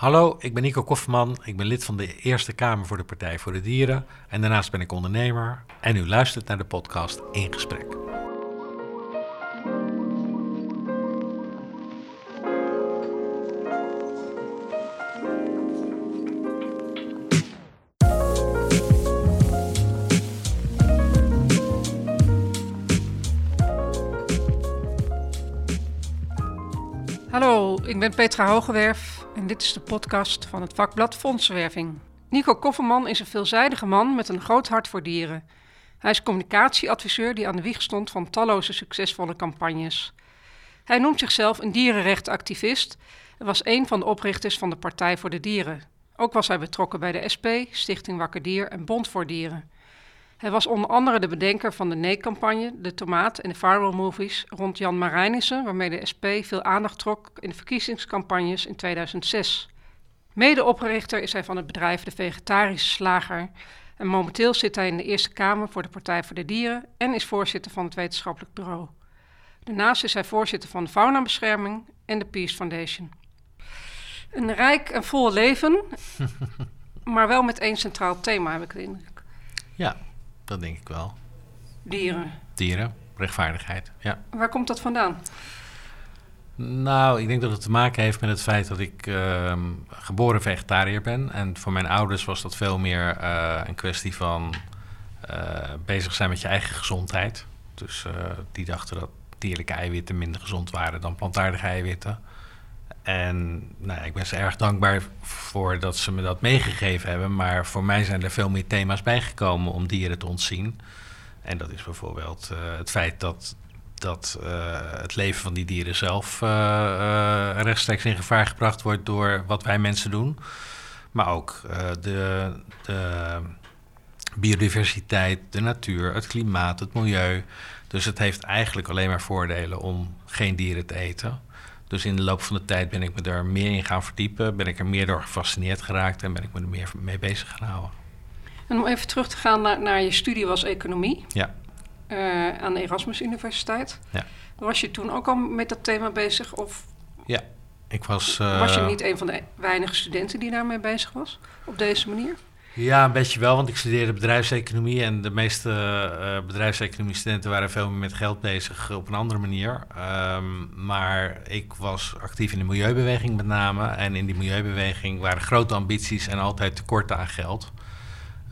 Hallo, ik ben Nico Kofferman. Ik ben lid van de Eerste Kamer voor de Partij voor de Dieren. En daarnaast ben ik ondernemer. En u luistert naar de podcast In Gesprek. Hallo, ik ben Petra Hogewerf en dit is de podcast van het vakblad Fondsenwerving. Nico Kofferman is een veelzijdige man met een groot hart voor dieren. Hij is communicatieadviseur die aan de wieg stond van talloze succesvolle campagnes. Hij noemt zichzelf een dierenrechtenactivist en was een van de oprichters van de Partij voor de Dieren. Ook was hij betrokken bij de SP, Stichting Wakker Dier en Bond voor Dieren. Hij was onder andere de bedenker van de Nee-campagne, de Tomaat en de viral movies rond Jan Marijnissen, waarmee de SP veel aandacht trok in de verkiezingscampagnes in 2006. Medeoprichter is hij van het bedrijf De Vegetarische Slager en momenteel zit hij in de Eerste Kamer voor de Partij voor de Dieren en is voorzitter van het wetenschappelijk bureau. Daarnaast is hij voorzitter van de Faunabescherming en de Peace Foundation. Een rijk en vol leven, maar wel met één centraal thema, heb ik de indruk. Ja, dat denk ik wel. Dieren. Dieren, rechtvaardigheid. Ja. Waar komt dat vandaan? Nou, ik denk dat het te maken heeft met het feit dat ik uh, geboren vegetariër ben. En voor mijn ouders was dat veel meer uh, een kwestie van uh, bezig zijn met je eigen gezondheid. Dus eh, die dachten dat dierlijke eiwitten minder gezond waren dan plantaardige eiwitten. En nou ja, ik ben ze erg dankbaar voor dat ze me dat meegegeven hebben. Maar voor mij zijn er veel meer thema's bijgekomen om dieren te ontzien. En dat is bijvoorbeeld uh, het feit dat, dat uh, het leven van die dieren zelf uh, rechtstreeks in gevaar gebracht wordt door wat wij mensen doen. Maar ook de, de biodiversiteit, de natuur, het klimaat, het milieu. Dus het heeft eigenlijk alleen maar voordelen om geen dieren te eten. Dus in de loop van de tijd ben ik me er meer in gaan verdiepen, ben ik er meer door gefascineerd geraakt en ben ik me er meer mee bezig gaan houden. En om even terug te gaan naar, naar je studie was economie. Ja. Uh, aan de Erasmus Universiteit. Ja. Was je toen ook al met dat thema bezig? Of ja, ik was... Uh, was je niet een van de weinige studenten die daarmee bezig was? Op deze manier? Ja, een beetje wel, want ik studeerde bedrijfseconomie en de meeste uh, bedrijfseconomie-studenten waren veel meer met geld bezig op een andere manier. Um, maar ik was actief in de milieubeweging met name en in die milieubeweging waren grote ambities en altijd tekorten aan geld.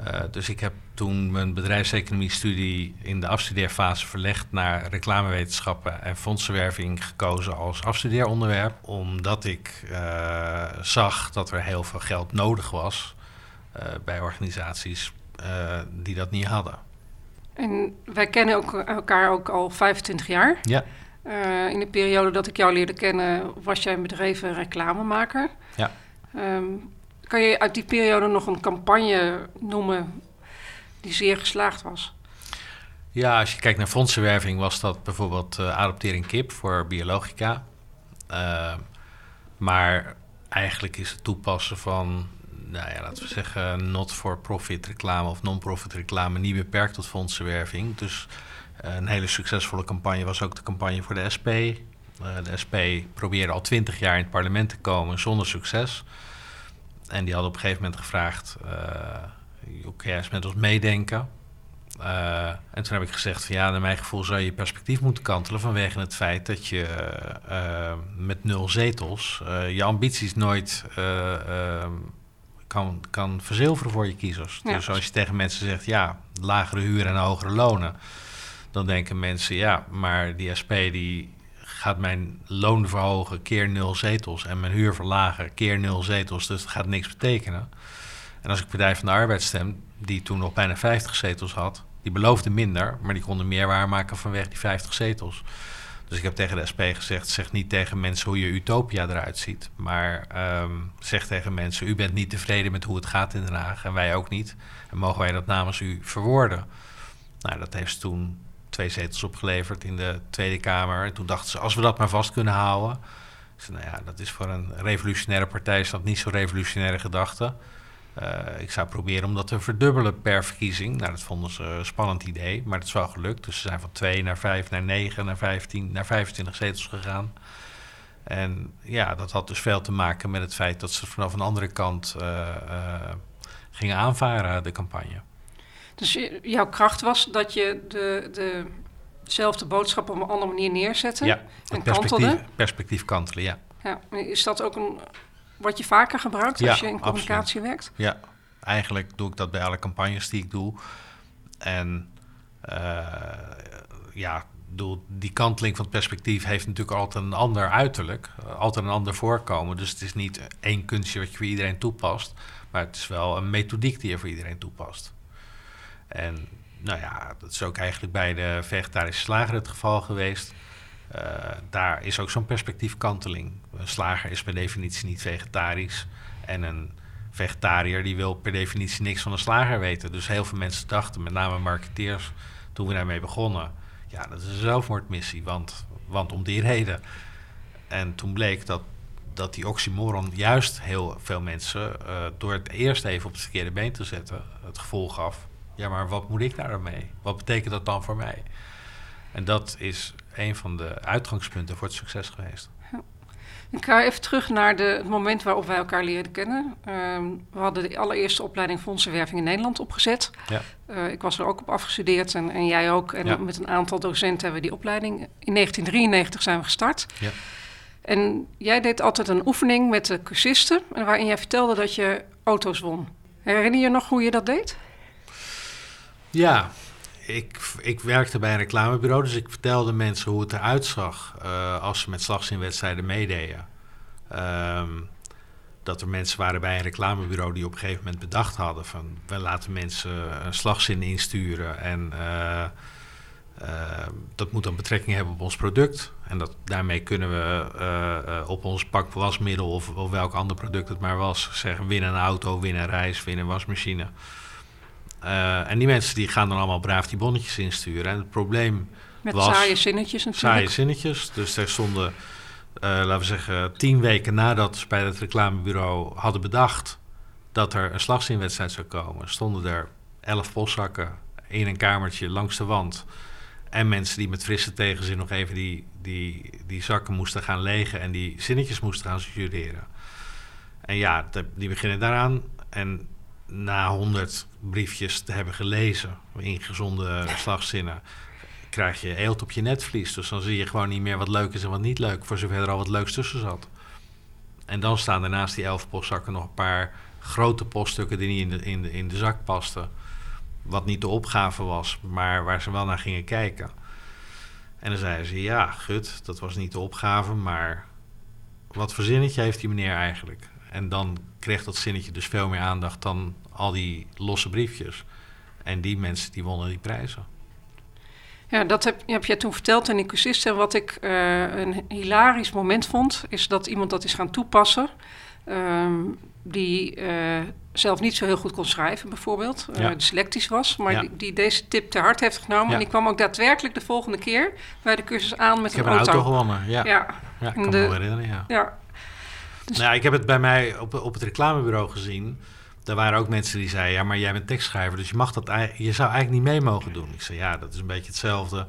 Uh, dus ik heb toen mijn bedrijfseconomie-studie in de afstudeerfase verlegd naar reclamewetenschappen en fondsenwerving gekozen als afstudeeronderwerp, omdat ik zag dat er heel veel geld nodig was bij organisaties uh, die dat niet hadden. En wij kennen ook, elkaar ook al 25 jaar. Ja. Uh, in de periode dat ik jou leerde kennen, was jij een bedreven reclamemaker. Ja. Um, kan je uit die periode nog een campagne noemen die zeer geslaagd was? Ja, als je kijkt naar fondsenwerving, was dat bijvoorbeeld adoptering kip voor biologica. maar eigenlijk is het toepassen van nou ja, laten we zeggen, not-for-profit reclame of non-profit reclame niet beperkt tot fondsenwerving. Dus uh, een hele succesvolle campagne was ook de campagne voor de SP. Uh, de SP probeerde al twintig jaar in het parlement te komen zonder succes. En die hadden op een gegeven moment gevraagd: uh, kun jij eens met ons meedenken? En toen heb ik gezegd: van ja, naar mijn gevoel zou je perspectief moeten kantelen vanwege het feit dat je met nul zetels je ambities nooit kan, kan verzilveren voor je kiezers. Ja. Dus als je tegen mensen zegt, ja, lagere huur en hogere lonen, dan denken mensen, ja, maar die SP die gaat mijn loon verhogen keer nul zetels en mijn huur verlagen keer nul zetels, dus dat gaat niks betekenen. En als ik Partij van de Arbeid stem, die toen nog bijna 50 zetels had, die beloofde minder, maar die konden meer waarmaken vanwege die 50 zetels. Dus ik heb tegen de SP gezegd: zeg niet tegen mensen hoe je utopia eruit ziet. Maar um, zeg tegen mensen: u bent niet tevreden met hoe het gaat in Den Haag en wij ook niet. En mogen wij dat namens u verwoorden? Nou, dat heeft toen twee zetels opgeleverd in de Tweede Kamer. En toen dachten ze: als we dat maar vast kunnen houden. Ik nou ja, dat is voor een revolutionaire partij is dat niet zo'n revolutionaire gedachte. Uh, ik zou proberen om dat te verdubbelen per verkiezing. Nou, dat vonden ze een spannend idee, maar dat is wel gelukt. Dus ze zijn van 2 naar 5 naar 9 naar 15 naar 25 zetels gegaan. En ja, dat had dus veel te maken met het feit dat ze vanaf een andere kant uh, gingen aanvaren, de campagne. Dus jouw kracht was dat je de, de, dezelfde boodschap op een andere manier neerzette ja, en perspectief, kantelde? perspectief kantelen, ja. ja. Is dat ook een, wat je vaker gebruikt als je in communicatie werkt? Ja, eigenlijk doe ik dat bij alle campagnes die ik doe. En uh, ja, die kanteling van het perspectief heeft natuurlijk altijd een ander uiterlijk, altijd een ander voorkomen. Dus het is niet één kunstje wat je voor iedereen toepast, maar het is wel een methodiek die je voor iedereen toepast. En nou ja, dat is ook eigenlijk bij de vegetarische slager het geval geweest. Uh, daar is ook zo'n perspectiefkanteling. Een slager is per definitie niet vegetarisch. En een vegetariër die wil per definitie niks van een slager weten. Dus heel veel mensen dachten, met name marketeers, toen we daarmee begonnen, ja, dat is een zelfmoordmissie, want, want om die reden. En toen bleek dat, dat die oxymoron juist heel veel mensen, uh, door het eerst even op het verkeerde been te zetten, het gevoel gaf, ja, maar wat moet ik daar dan mee? Wat betekent dat dan voor mij? En dat is een van de uitgangspunten voor het succes geweest. Ik ga even terug naar de, het moment waarop wij elkaar leerden kennen. Ehm, we hadden de allereerste opleiding fondsenwerving in Nederland opgezet. Ja. Uh, ik was er ook op afgestudeerd en, en jij ook. En met een aantal docenten hebben we die opleiding. In 1993 zijn we gestart. Ja. En jij deed altijd een oefening met de cursisten... waarin jij vertelde dat je auto's won. Herinner je nog hoe je dat deed? Ja, ik, ik werkte bij een reclamebureau, dus ik vertelde mensen hoe het eruit zag uh, als ze met slagzinwedstrijden meededen. Um, dat er mensen waren bij een reclamebureau die op een gegeven moment bedacht hadden van we laten mensen een slagzin insturen en uh, uh, dat moet dan betrekking hebben op ons product. En dat, daarmee kunnen we op ons pak wasmiddel of, of welk ander product het maar was zeggen win een auto, win een reis, win een wasmachine. Uh, en die mensen die gaan dan allemaal braaf die bonnetjes insturen. En het probleem Met was... saaie zinnetjes natuurlijk. Saaie zinnetjes. Dus er stonden, uh, laten we zeggen, tien weken nadat ze bij het reclamebureau hadden bedacht... dat er een slagzinwedstrijd zou komen... stonden er elf postzakken in een kamertje langs de wand... En mensen die met frisse tegenzin nog even die, die, die zakken moesten gaan legen en die zinnetjes moesten gaan studeren. En ja, die beginnen daaraan. En na honderd briefjes te hebben gelezen, ingezonde slagzinnen, krijg je eelt op je netvlies. Dus dan zie je gewoon niet meer wat leuk is en wat niet leuk, voor zover er al wat leuks tussen zat. En dan staan er naast die elf postzakken nog een paar grote poststukken die niet in de, in de, in de zak pasten. Wat niet de opgave was, maar waar ze wel naar gingen kijken. En dan zeiden ze, ja, gut, dat was niet de opgave, maar wat voor zinnetje heeft die meneer eigenlijk? En dan kreeg dat zinnetje dus veel meer aandacht dan al die losse briefjes. En die mensen die wonnen die prijzen. Ja, dat heb, heb jij toen verteld in die cursist. En wat ik uh, een hilarisch moment vond, is dat iemand dat is gaan toepassen. Um, die uh, zelf niet zo heel goed kon schrijven, bijvoorbeeld. Uh, ja. dyslectisch was, maar ja. die, die, deze tip te hard heeft genomen. Ja. En die kwam ook daadwerkelijk de volgende keer bij de cursus aan met ik een auto. Ik heb een auto gewonnen, ja. Ja, ja ik kan de, me herinneren, ja. ja. Dus nou ik heb het bij mij op, op het reclamebureau gezien. Daar waren ook mensen die zeiden: Ja, maar jij bent tekstschrijver, dus je, mag dat, je zou eigenlijk niet mee mogen doen. Ik zei: Ja, dat is een beetje hetzelfde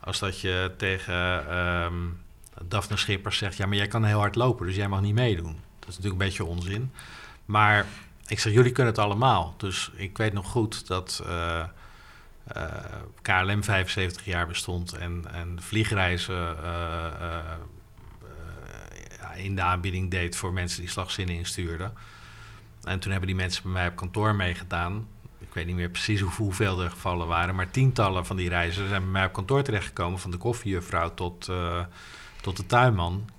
als dat je tegen um, Daphne Schippers zegt: Ja, maar jij kan heel hard lopen, dus jij mag niet meedoen. Dat is natuurlijk een beetje onzin. Maar ik zeg: Jullie kunnen het allemaal. Dus ik weet nog goed dat. Uh, uh, KLM 75 jaar bestond en, en vliegreizen uh, in de aanbieding deed voor mensen die slagzinnen instuurden. En toen hebben die mensen bij mij op kantoor meegedaan. Ik weet niet meer precies hoeveel er gevallen waren, maar tientallen van die reizigers zijn bij mij op kantoor terechtgekomen, van de koffiejuffrouw tot, uh, tot de tuinman.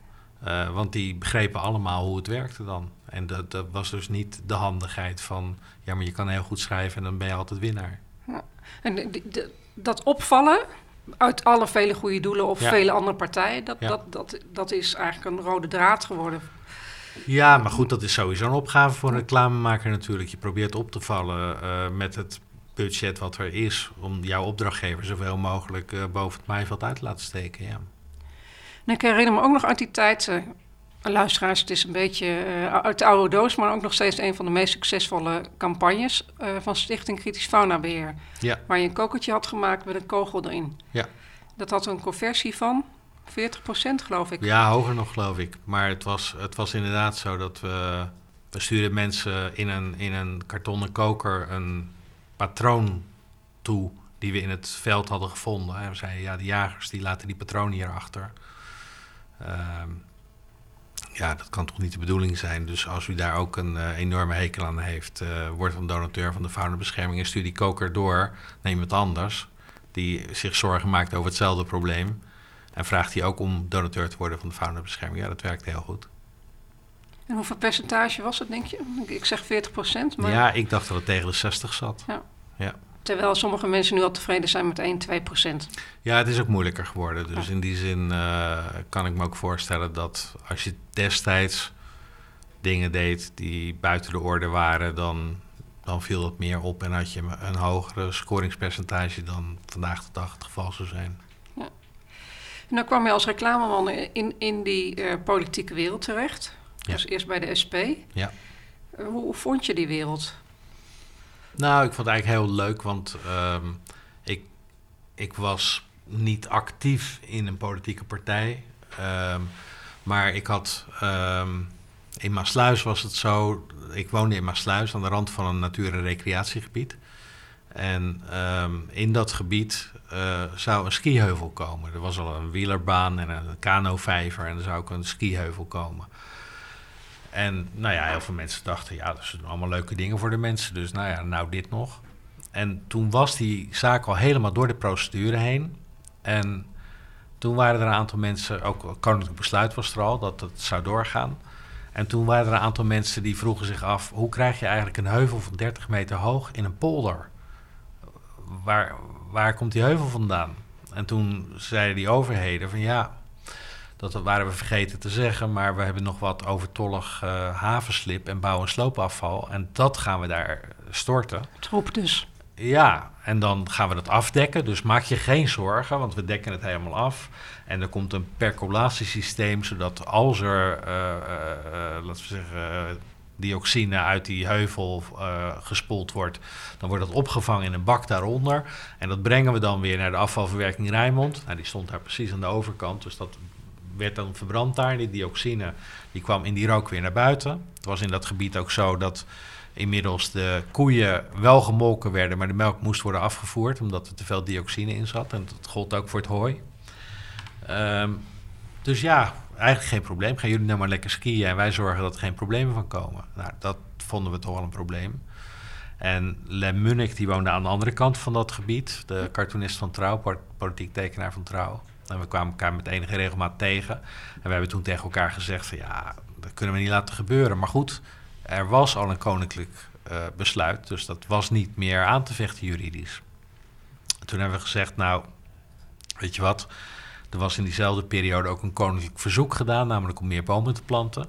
Uh, want die begrepen allemaal hoe het werkte dan. En dat, dat, was dus niet de handigheid van, ja, maar je kan heel goed schrijven en dan ben je altijd winnaar. Ja. En dat opvallen, uit alle vele goede doelen of ja. vele andere partijen. Dat, ja. dat, dat, dat is eigenlijk een rode draad geworden. Ja, maar goed, dat is sowieso een opgave voor een reclamemaker natuurlijk. Je probeert op te vallen uh, met het budget wat er is... om jouw opdrachtgever zoveel mogelijk uh, boven het maaiveld uit te laten steken, ja. En ik herinner me ook nog uit die tijd... Uh, luisteraars, het is een beetje uit de oude doos... maar ook nog steeds een van de meest succesvolle campagnes... van Stichting Kritisch Faunabeheer. Ja. Waar je een kokertje had gemaakt met een kogel erin. Ja. Dat had een conversie van 40 procent geloof ik. Ja, hoger nog geloof ik. Maar het was, het was inderdaad zo dat we... We stuurden mensen in een, in een kartonnen koker een patroon toe... die we in het veld hadden gevonden. En we zeiden, ja, de jagers die laten die patronen hierachter. Ehm ja, dat kan toch niet de bedoeling zijn. Dus als u daar ook een uh, enorme hekel aan heeft, uh, wordt dan donateur van de faunabescherming en stuur die koker door naar iemand anders die zich zorgen maakt over hetzelfde probleem. En vraagt hij ook om donateur te worden van de faunabescherming. Ja, dat werkt heel goed. En hoeveel percentage was het, denk je? Ik zeg 40 procent. Maar... Ja, ik dacht dat het tegen de 60 zat. Ja. ja. Terwijl sommige mensen nu al tevreden zijn met 1, 2 procent. Ja, het is ook moeilijker geworden. Dus in die zin uh, kan ik me ook voorstellen dat als je destijds dingen deed die buiten de orde waren, dan, dan viel dat meer op en had je een hogere scoringspercentage dan vandaag de dag het geval zou zijn. En dan kwam je als reclameman in, in die uh, politieke wereld terecht. Ja. Dus eerst bij de SP. Ja. Uh, hoe, hoe vond je die wereld? Nou, ik vond het eigenlijk heel leuk, want um, ik, ik was niet actief in een politieke partij. Um, maar ik had. Um, in Maasluis was het zo. Ik woonde in Maasluis aan de rand van een natuur- en recreatiegebied. En in dat gebied uh, zou een skiheuvel komen. Er was al een wielerbaan en een kanovijver en er zou ook een skiheuvel komen. En nou ja, heel veel mensen dachten, ja, dat zijn allemaal leuke dingen voor de mensen. Dus nou ja, nou dit nog. En toen was die zaak al helemaal door de procedure heen. En toen waren er een aantal mensen, ook koninklijk besluit was er al, dat het zou doorgaan. En toen waren er een aantal mensen die vroegen zich af, hoe krijg je eigenlijk een heuvel van 30 meter hoog in een polder? Waar, waar komt die heuvel vandaan? En toen zeiden die overheden van ja, dat waren we vergeten te zeggen, maar we hebben nog wat overtollig uh, havenslip en bouw- en sloopafval. En dat gaan we daar storten. Troep dus. Ja, en dan gaan we dat afdekken. Dus maak je geen zorgen, want we dekken het helemaal af. En er komt een percolatiesysteem, zodat als er, uh, uh, laten we zeggen, dioxine uit die heuvel gespoeld wordt, dan wordt dat opgevangen in een bak daaronder. En dat brengen we dan weer naar de afvalverwerking Rijnmond. Nou, die stond daar precies aan de overkant, dus dat werd dan verbrand daar. Die dioxine die kwam in die rook weer naar buiten. Het was in dat gebied ook zo dat inmiddels de koeien wel gemolken werden, maar de melk moest worden afgevoerd omdat er te veel dioxine in zat. En dat gold ook voor het hooi. Um, dus ja, eigenlijk geen probleem. Gaan jullie nou maar lekker skiën en wij zorgen dat er geen problemen van komen. Nou, dat vonden we toch wel een probleem. En Lem Munnik, die woonde aan de andere kant van dat gebied. De cartoonist van Trouw, politiek tekenaar van Trouw. En we kwamen elkaar met enige regelmaat tegen. En we hebben toen tegen elkaar gezegd van ja, dat kunnen we niet laten gebeuren. Maar goed, er was al een koninklijk uh, besluit, dus dat was niet meer aan te vechten juridisch. Toen hebben we gezegd, nou, weet je wat, er was in diezelfde periode ook een koninklijk verzoek gedaan, namelijk om meer bomen te planten.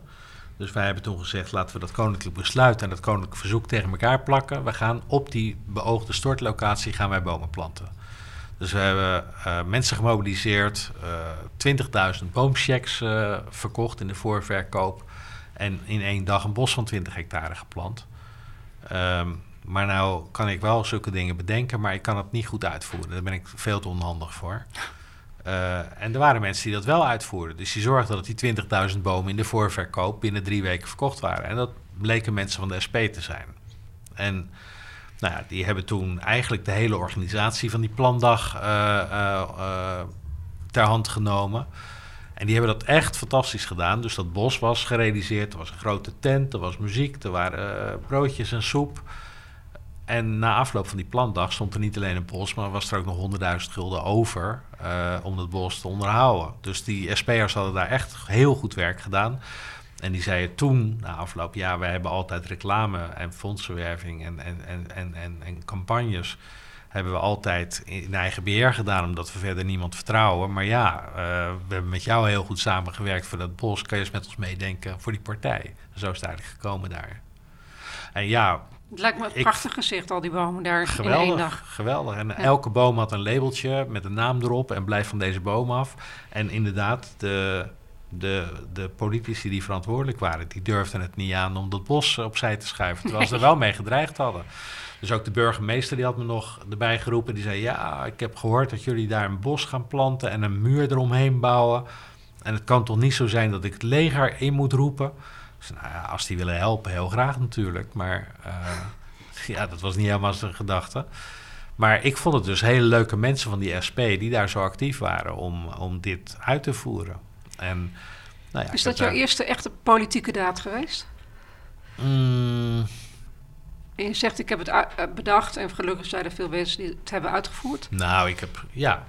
Dus wij hebben toen gezegd, laten we dat koninklijk besluit en dat koninklijk verzoek tegen elkaar plakken. We gaan op die beoogde stortlocatie gaan wij bomen planten. Dus we hebben uh, mensen gemobiliseerd, uh, 20.000 boomchecks uh, verkocht in de voorverkoop. En in één dag een bos van 20 hectare geplant. Um, maar nou kan ik wel zulke dingen bedenken, maar ik kan het niet goed uitvoeren. Daar ben ik veel te onhandig voor. Uh, en er waren mensen die dat wel uitvoerden. Dus die zorgden dat die 20.000 bomen in de voorverkoop binnen drie weken verkocht waren. En dat bleken mensen van de SP te zijn. En nou ja, die hebben toen eigenlijk de hele organisatie van die plandag uh, uh, ter hand genomen. En die hebben dat echt fantastisch gedaan. Dus dat bos was gerealiseerd. Er was een grote tent, er was muziek, er waren broodjes en soep. En na afloop van die plantdag stond er niet alleen een bos, maar was er ook nog 100.000 gulden over uh, om het bos te onderhouden. Dus die SP'ers hadden daar echt heel goed werk gedaan. En die zeiden toen, na afloop, ja, wij hebben altijd reclame en fondsenwerving en, en, en, en, en, campagnes hebben we altijd in eigen beheer gedaan, omdat we verder niemand vertrouwen. Maar ja, uh, we hebben met jou heel goed samengewerkt voor dat bos. Kan je eens met ons meedenken voor die partij? Zo is het eigenlijk gekomen daar. En ja... Het lijkt me een prachtig gezicht, al die bomen daar geweldig, in één dag. Geweldig. En ja. elke boom had een labeltje met een naam erop en blijf van deze boom af. En inderdaad, de de, de politici die verantwoordelijk waren, die durfden het niet aan om dat bos opzij te schuiven. Terwijl ze er wel mee gedreigd hadden. Dus ook de burgemeester die had me nog erbij geroepen. Die zei, ja, ik heb gehoord dat jullie daar een bos gaan planten en een muur eromheen bouwen. En het kan toch niet zo zijn dat ik het leger in moet roepen? Dus, nou als die willen helpen, heel graag natuurlijk. Maar uh, ja, dat was niet helemaal zijn gedachte. Maar ik vond het dus hele leuke mensen van die SP die daar zo actief waren om, om dit uit te voeren. En, nou ja, Is dat jouw eerste echte politieke daad geweest? Mm. En je zegt, ik heb het eh, bedacht en gelukkig zijn er veel mensen die het hebben uitgevoerd. Nou, ik heb, ja,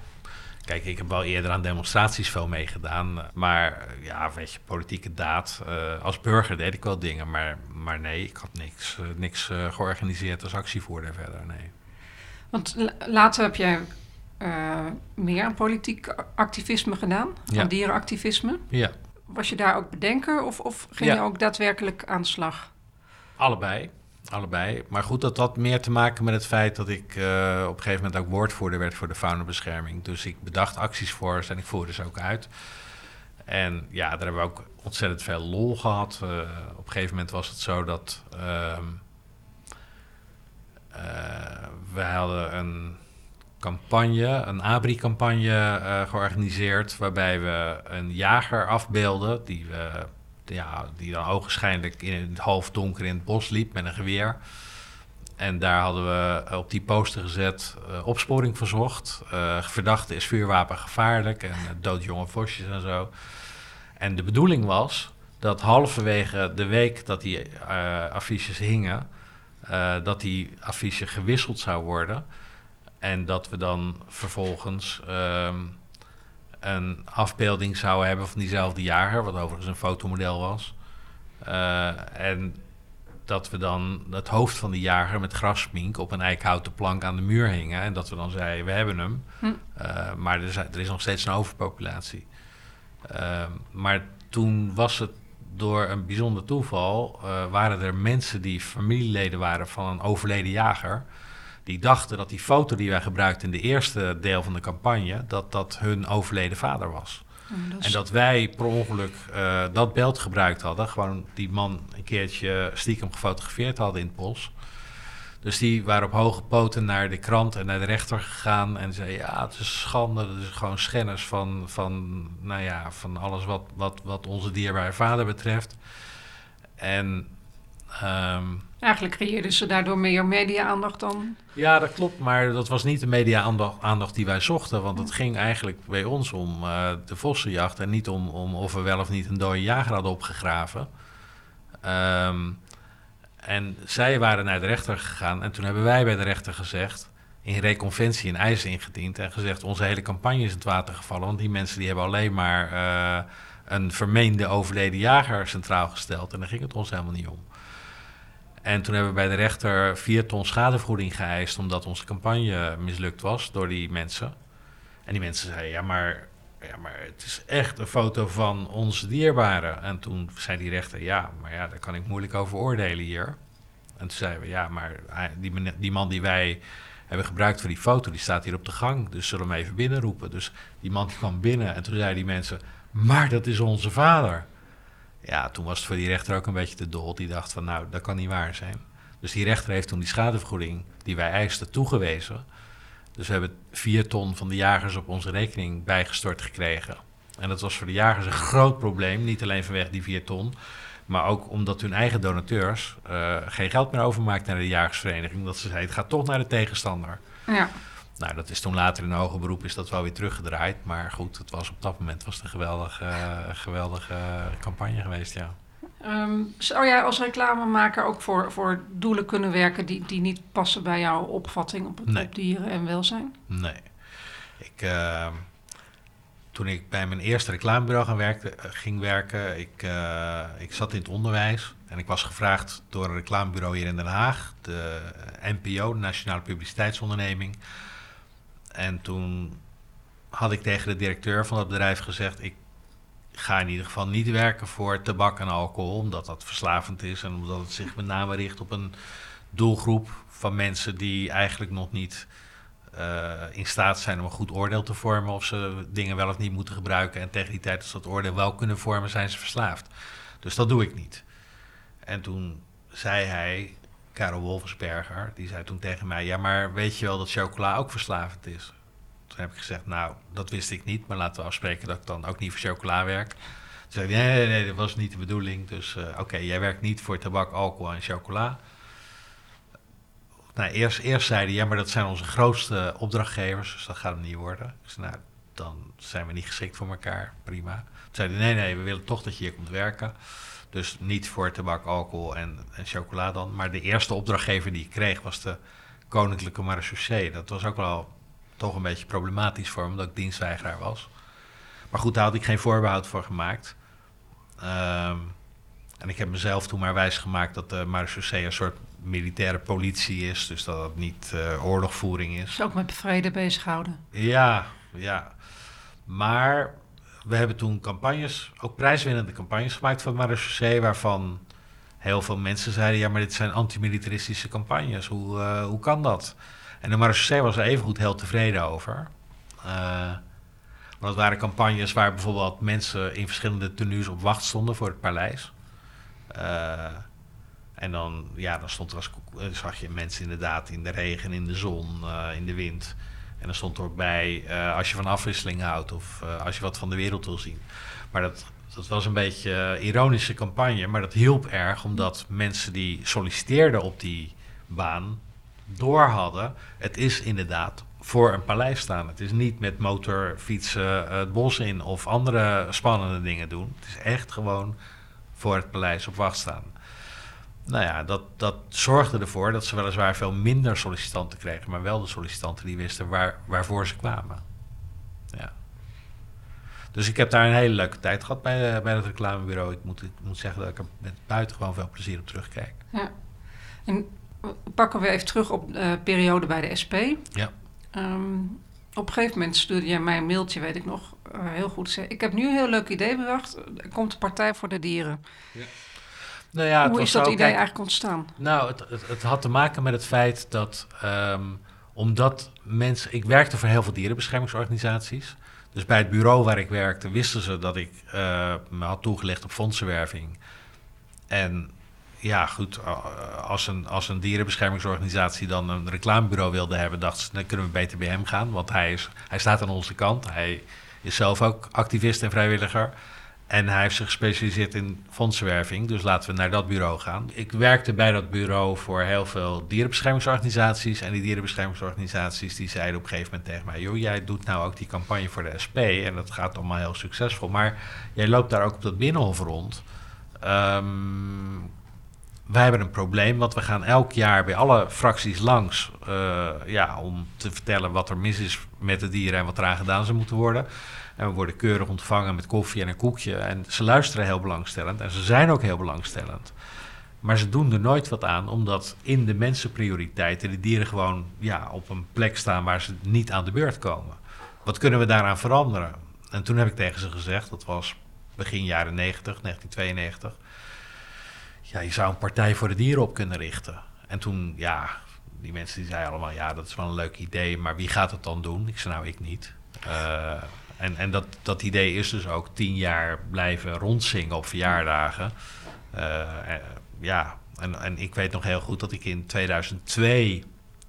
Kijk, ik heb wel eerder aan demonstraties veel meegedaan. Maar eh, ja, weet je, politieke daad. Uh, als burger deed ik wel dingen. Maar, maar nee, ik had niks, uh, niks uh, georganiseerd als actievoerder verder. Nee. Want later heb jij meer aan politiek activisme gedaan. Ja. Aan dierenactivisme. Ja. Was je daar ook bedenker of, of ging je ook daadwerkelijk aan de slag? Allebei. Allebei. Maar goed, dat had meer te maken met het feit dat ik uh, op een gegeven moment ook woordvoerder werd voor de faunabescherming. Dus ik bedacht acties voor en ik voerde ze ook uit. En ja, daar hebben we ook ontzettend veel lol gehad. Uh, op een gegeven moment was het zo dat uh, we hadden een campagne, een ABRI-campagne georganiseerd, waarbij we een jager afbeelden die we ja, die dan ogenschijnlijk in het half donker in het bos liep met een geweer. En daar hadden we op die poster gezet uh, opsporing verzocht. Uh, verdachte is vuurwapen gevaarlijk en uh, doodjonge vosjes en zo. En de bedoeling was dat halverwege de week dat die affiches hingen, dat die affiche gewisseld zou worden. En dat we dan vervolgens ehm, een afbeelding zou hebben van diezelfde jager, wat overigens een fotomodel was. Uh, en dat we dan het hoofd van die jager met grasmink op een eikhouten plank aan de muur hingen. En dat we dan zeiden, we hebben hem. Hm. Uh, maar er is, er is, nog steeds een overpopulatie. Uh, maar toen was het door een bijzonder toeval... waren er mensen die familieleden waren van een overleden jager die dachten dat die foto die wij gebruikten in de eerste deel van de campagne, dat dat hun overleden vader was. Oh, en dat wij per ongeluk uh, dat beeld gebruikt hadden. Gewoon die man een keertje stiekem gefotografeerd hadden in het bos. Dus die waren op hoge poten naar de krant en naar de rechter gegaan. En zeiden, ja, het is schande. Dat is gewoon schennis van, van, nou ja, van alles wat, wat, wat onze dierbare vader betreft. En Um, Eigenlijk creëerden ze daardoor meer media-aandacht dan. Ja, dat klopt, maar dat was niet de media-aandacht die wij zochten. Want het ging eigenlijk bij ons om uh, de vossenjacht en niet om, om of we wel of niet een dode jager hadden opgegraven. Um, en zij waren naar de rechter gegaan en toen hebben wij bij de rechter gezegd, in reconventie een eis ingediend en gezegd: onze hele campagne is in het water gevallen. Want die mensen die hebben alleen maar uh, een vermeende overleden jager centraal gesteld. En daar ging het ons helemaal niet om. En toen hebben we bij de rechter vier ton schadevergoeding geëist, omdat onze campagne mislukt was door die mensen. En die mensen zeiden, ja maar, ja, maar het is echt een foto van onze dierbaren. En toen zei die rechter, ja, maar ja, daar kan ik moeilijk over oordelen hier. En toen zeiden we, ja, maar die, die man die wij hebben gebruikt voor die foto, die staat hier op de gang. Dus zullen we hem even binnenroepen. Dus die man kwam binnen en toen zeiden die mensen, maar dat is onze vader. Ja, toen was het voor die rechter ook een beetje te dol. Die dacht van, nou, dat kan niet waar zijn. Dus die rechter heeft toen die schadevergoeding die wij eisten toegewezen. Dus we hebben vier ton van de jagers op onze rekening bijgestort gekregen. En dat was voor de jagers een groot probleem. Niet alleen vanwege die vier ton, maar ook omdat hun eigen donateurs uh, geen geld meer overmaakten naar de jagersvereniging. Dat ze zeiden, het gaat toch naar de tegenstander. Ja. Nou, dat is toen later in een hoger beroep is dat wel weer teruggedraaid. Maar goed, het was op dat moment was het een geweldige, geweldige campagne geweest, ja. Um, zou jij als reclamemaker ook voor, voor doelen kunnen werken die, die niet passen bij jouw opvatting op, het, op dieren en welzijn? Nee. Ik, uh, toen ik bij mijn eerste reclamebureau gaan werken, ging werken, ik, uh, ik zat in het onderwijs en ik was gevraagd door een reclamebureau hier in Den Haag, de NPO, de Nationale Publiciteitsonderneming en toen had ik tegen de directeur van dat bedrijf gezegd: Ik ga in ieder geval niet werken voor tabak en alcohol, omdat dat verslavend is en omdat het zich met name richt op een doelgroep van mensen die eigenlijk nog niet eh, in staat zijn om een goed oordeel te vormen of ze dingen wel of niet moeten gebruiken. En tegen die tijd als dat oordeel wel kunnen vormen, zijn ze verslaafd. Dus dat doe ik niet. En toen zei hij, Karel Wolfensberger, die zei toen tegen mij: Ja, maar weet je wel dat chocola ook verslavend is? Toen heb ik gezegd: Nou, dat wist ik niet, maar laten we afspreken dat ik dan ook niet voor chocola werk. Toen zei hij: Nee, nee, nee, dat was niet de bedoeling. Dus uh, oké, jij werkt niet voor tabak, alcohol en chocola. Nou, eerst, eerst zei hij: Ja, maar dat zijn onze grootste opdrachtgevers, dus dat gaat hem niet worden. Zei: Nou, dan zijn we niet geschikt voor elkaar, prima. Toen zei hij: Nee, nee, we willen toch dat je hier komt werken. Dus niet voor tabak, alcohol en, en chocola dan. Maar de eerste opdrachtgever die ik kreeg was de Koninklijke Marechaussee. Dat was ook wel toch een beetje problematisch voor me, omdat ik dienstweigeraar was. Maar goed, daar had ik geen voorbehoud voor gemaakt. Um, en ik heb mezelf toen maar wijsgemaakt dat de marechaussee een soort militaire politie is. Dus dat het niet uh, oorlogvoering is. Dus ook met vrede bezighouden. Ja, ja. Maar we hebben toen campagnes, ook prijswinnende campagnes gemaakt van Marechaussee, waarvan heel veel mensen zeiden: ja, maar dit zijn antimilitaristische campagnes. Hoe, uh, hoe kan dat? En de Marechaussee was er evengoed heel tevreden over. Uh, want het waren campagnes waar bijvoorbeeld mensen in verschillende tenues op wacht stonden voor het paleis. Uh, en dan, ja, dan stond er als, zag je mensen inderdaad in de regen, in de zon, in de wind. En dan stond er ook bij, uh, als je van afwisseling houdt of uh, als je wat van de wereld wil zien. Maar dat, dat was een beetje een ironische campagne, maar dat hielp erg omdat mensen die solliciteerden op die baan door hadden. Het is inderdaad voor een paleis staan. Het is niet met motorfietsen het bos in of andere spannende dingen doen. Het is echt gewoon voor het paleis op wacht staan nou ja, dat, dat zorgde ervoor dat ze weliswaar veel minder sollicitanten kregen, maar wel de sollicitanten die wisten waar, waarvoor ze kwamen. Ja. Dus ik heb daar een hele leuke tijd gehad bij, bij het reclamebureau. Ik moet, ik moet zeggen dat ik er met buitengewoon veel plezier op terugkijk. Ja. En pakken we even terug op de periode bij de SP. Ja. Um, op een gegeven moment stuurde jij mij een mailtje, weet ik nog, uh, heel goed. Ik heb nu een heel leuk idee bedacht. Er komt de Partij voor de Dieren. Ja. Nou ja, Hoe is dat idee eigenlijk ontstaan? Nou, het, het, het, had te maken met het feit dat um, omdat mensen. Ik werkte voor heel veel dierenbeschermingsorganisaties. Dus bij het bureau waar ik werkte, wisten ze dat ik uh, me had toegelegd op fondsenwerving. En ja, goed, als een, als een dierenbeschermingsorganisatie dan een reclamebureau wilde hebben, dachten ze, dan kunnen we beter bij hem gaan. Want hij, is, hij staat aan onze kant. Hij is zelf ook activist en vrijwilliger. En hij heeft zich gespecialiseerd in fondsenwerving, dus laten we naar dat bureau gaan. Ik werkte bij dat bureau voor heel veel dierenbeschermingsorganisaties. En die dierenbeschermingsorganisaties die zeiden op een gegeven moment tegen mij... joh, jij doet nou ook die campagne voor de SP en dat gaat allemaal heel succesvol. Maar jij loopt daar ook op dat binnenhof rond. Um, wij hebben een probleem, want we gaan elk jaar bij alle fracties langs... Uh, ja, om te vertellen wat er mis is met de dieren en wat eraan gedaan zou moeten worden... En we worden keurig ontvangen met koffie en een koekje. En ze luisteren heel belangstellend en ze zijn ook heel belangstellend. Maar ze doen er nooit wat aan, omdat in de mensenprioriteiten de dieren gewoon ja, op een plek staan waar ze niet aan de beurt komen. Wat kunnen we daaraan veranderen? En toen heb ik tegen ze gezegd, dat was begin jaren 90, 1992. Ja, je zou een partij voor de dieren op kunnen richten. En toen, ja, die mensen die zeiden allemaal, ja, dat is wel een leuk idee, maar wie gaat het dan doen? Ik zei, nou, ik niet. Uh, en, en dat, dat idee is dus ook tien jaar blijven rondzingen op verjaardagen. Uh, ja, en, en ik weet nog heel goed dat ik in 2002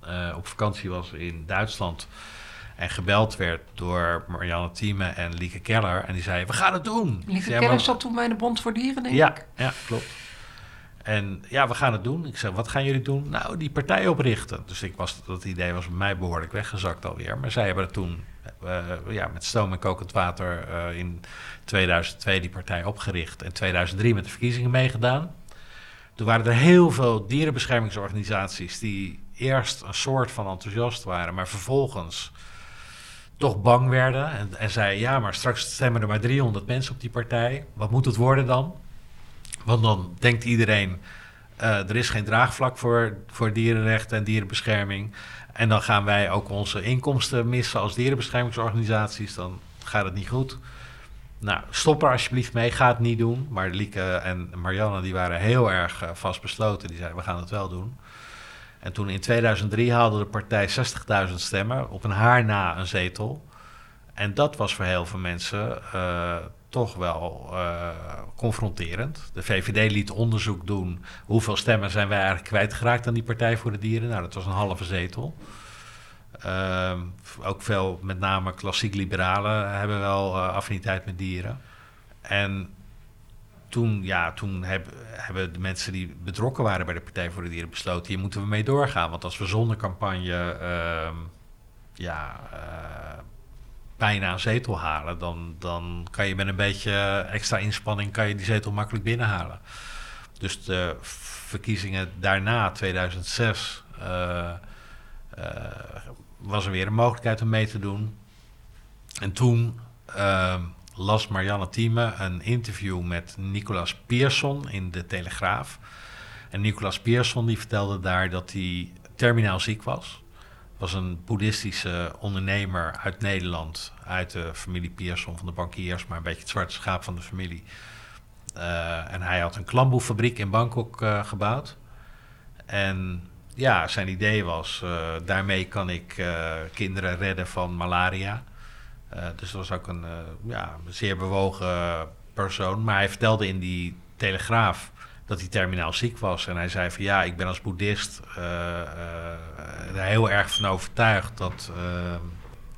uh, op vakantie was in Duitsland. En gebeld werd door Marianne Thieme en Lieke Keller. En die zei, we gaan het doen. Lieke zei, Keller zat toen bij de Bond voor Dieren, denk ja, ik. Ja, klopt. En ja, we gaan het doen. Ik zei, wat gaan jullie doen? Nou, die partij oprichten. Dus ik was, dat idee was bij mij behoorlijk weggezakt alweer. Maar zij hebben het toen ja, met stoom en kokend water uh, in 2002 die partij opgericht. En 2003 met de verkiezingen meegedaan. Toen waren er heel veel dierenbeschermingsorganisaties die eerst een soort van enthousiast waren, maar vervolgens toch bang werden. En, en zeiden, ja, maar straks stemmen er maar 300 mensen op die partij. Wat moet het worden dan? Want dan denkt iedereen, uh, er is geen draagvlak voor, voor dierenrechten en dierenbescherming. En dan gaan wij ook onze inkomsten missen als dierenbeschermingsorganisaties. Dan gaat het niet goed. Nou, stop er alsjeblieft mee. Ga het niet doen. Maar Lieke en Marianne die waren heel erg uh, vastbesloten. Die zeiden, we gaan het wel doen. En toen in 2003 haalde de partij 60.000 stemmen, op een haar na een zetel. En dat was voor heel veel mensen uh, toch wel uh, confronterend. De VVD liet onderzoek doen hoeveel stemmen zijn wij eigenlijk kwijtgeraakt aan die Partij voor de Dieren. Nou, dat was een halve zetel. Uh, ook veel, met name klassiek liberalen, hebben wel uh, affiniteit met dieren. En toen, ja, toen heb, hebben de mensen die betrokken waren bij de Partij voor de Dieren besloten: hier moeten we mee doorgaan. Want als we zonder campagne uh, ja, uh, bijna een zetel halen, dan, dan kan je met een beetje extra inspanning kan je die zetel makkelijk binnenhalen. Dus de verkiezingen daarna, 2006, uh, was er weer een mogelijkheid om mee te doen. En toen ehm, las Marianne Thieme een interview met Nicolas Pierson in de Telegraaf. En Nicolas Pierson die vertelde daar dat hij terminaal ziek was. Was een boeddhistische ondernemer uit Nederland, uit de familie Pierson van de bankiers, maar een beetje het zwarte schaap van de familie. Uh, en hij had een klamboefabriek in Bangkok uh, gebouwd. En ja, zijn idee was, uh, daarmee kan ik kinderen redden van malaria. Dus dat was ook een ja, zeer bewogen persoon. Maar hij vertelde in die telegraaf dat hij terminaal ziek was. En hij zei van ja, ik ben als boeddhist uh, er heel erg van overtuigd dat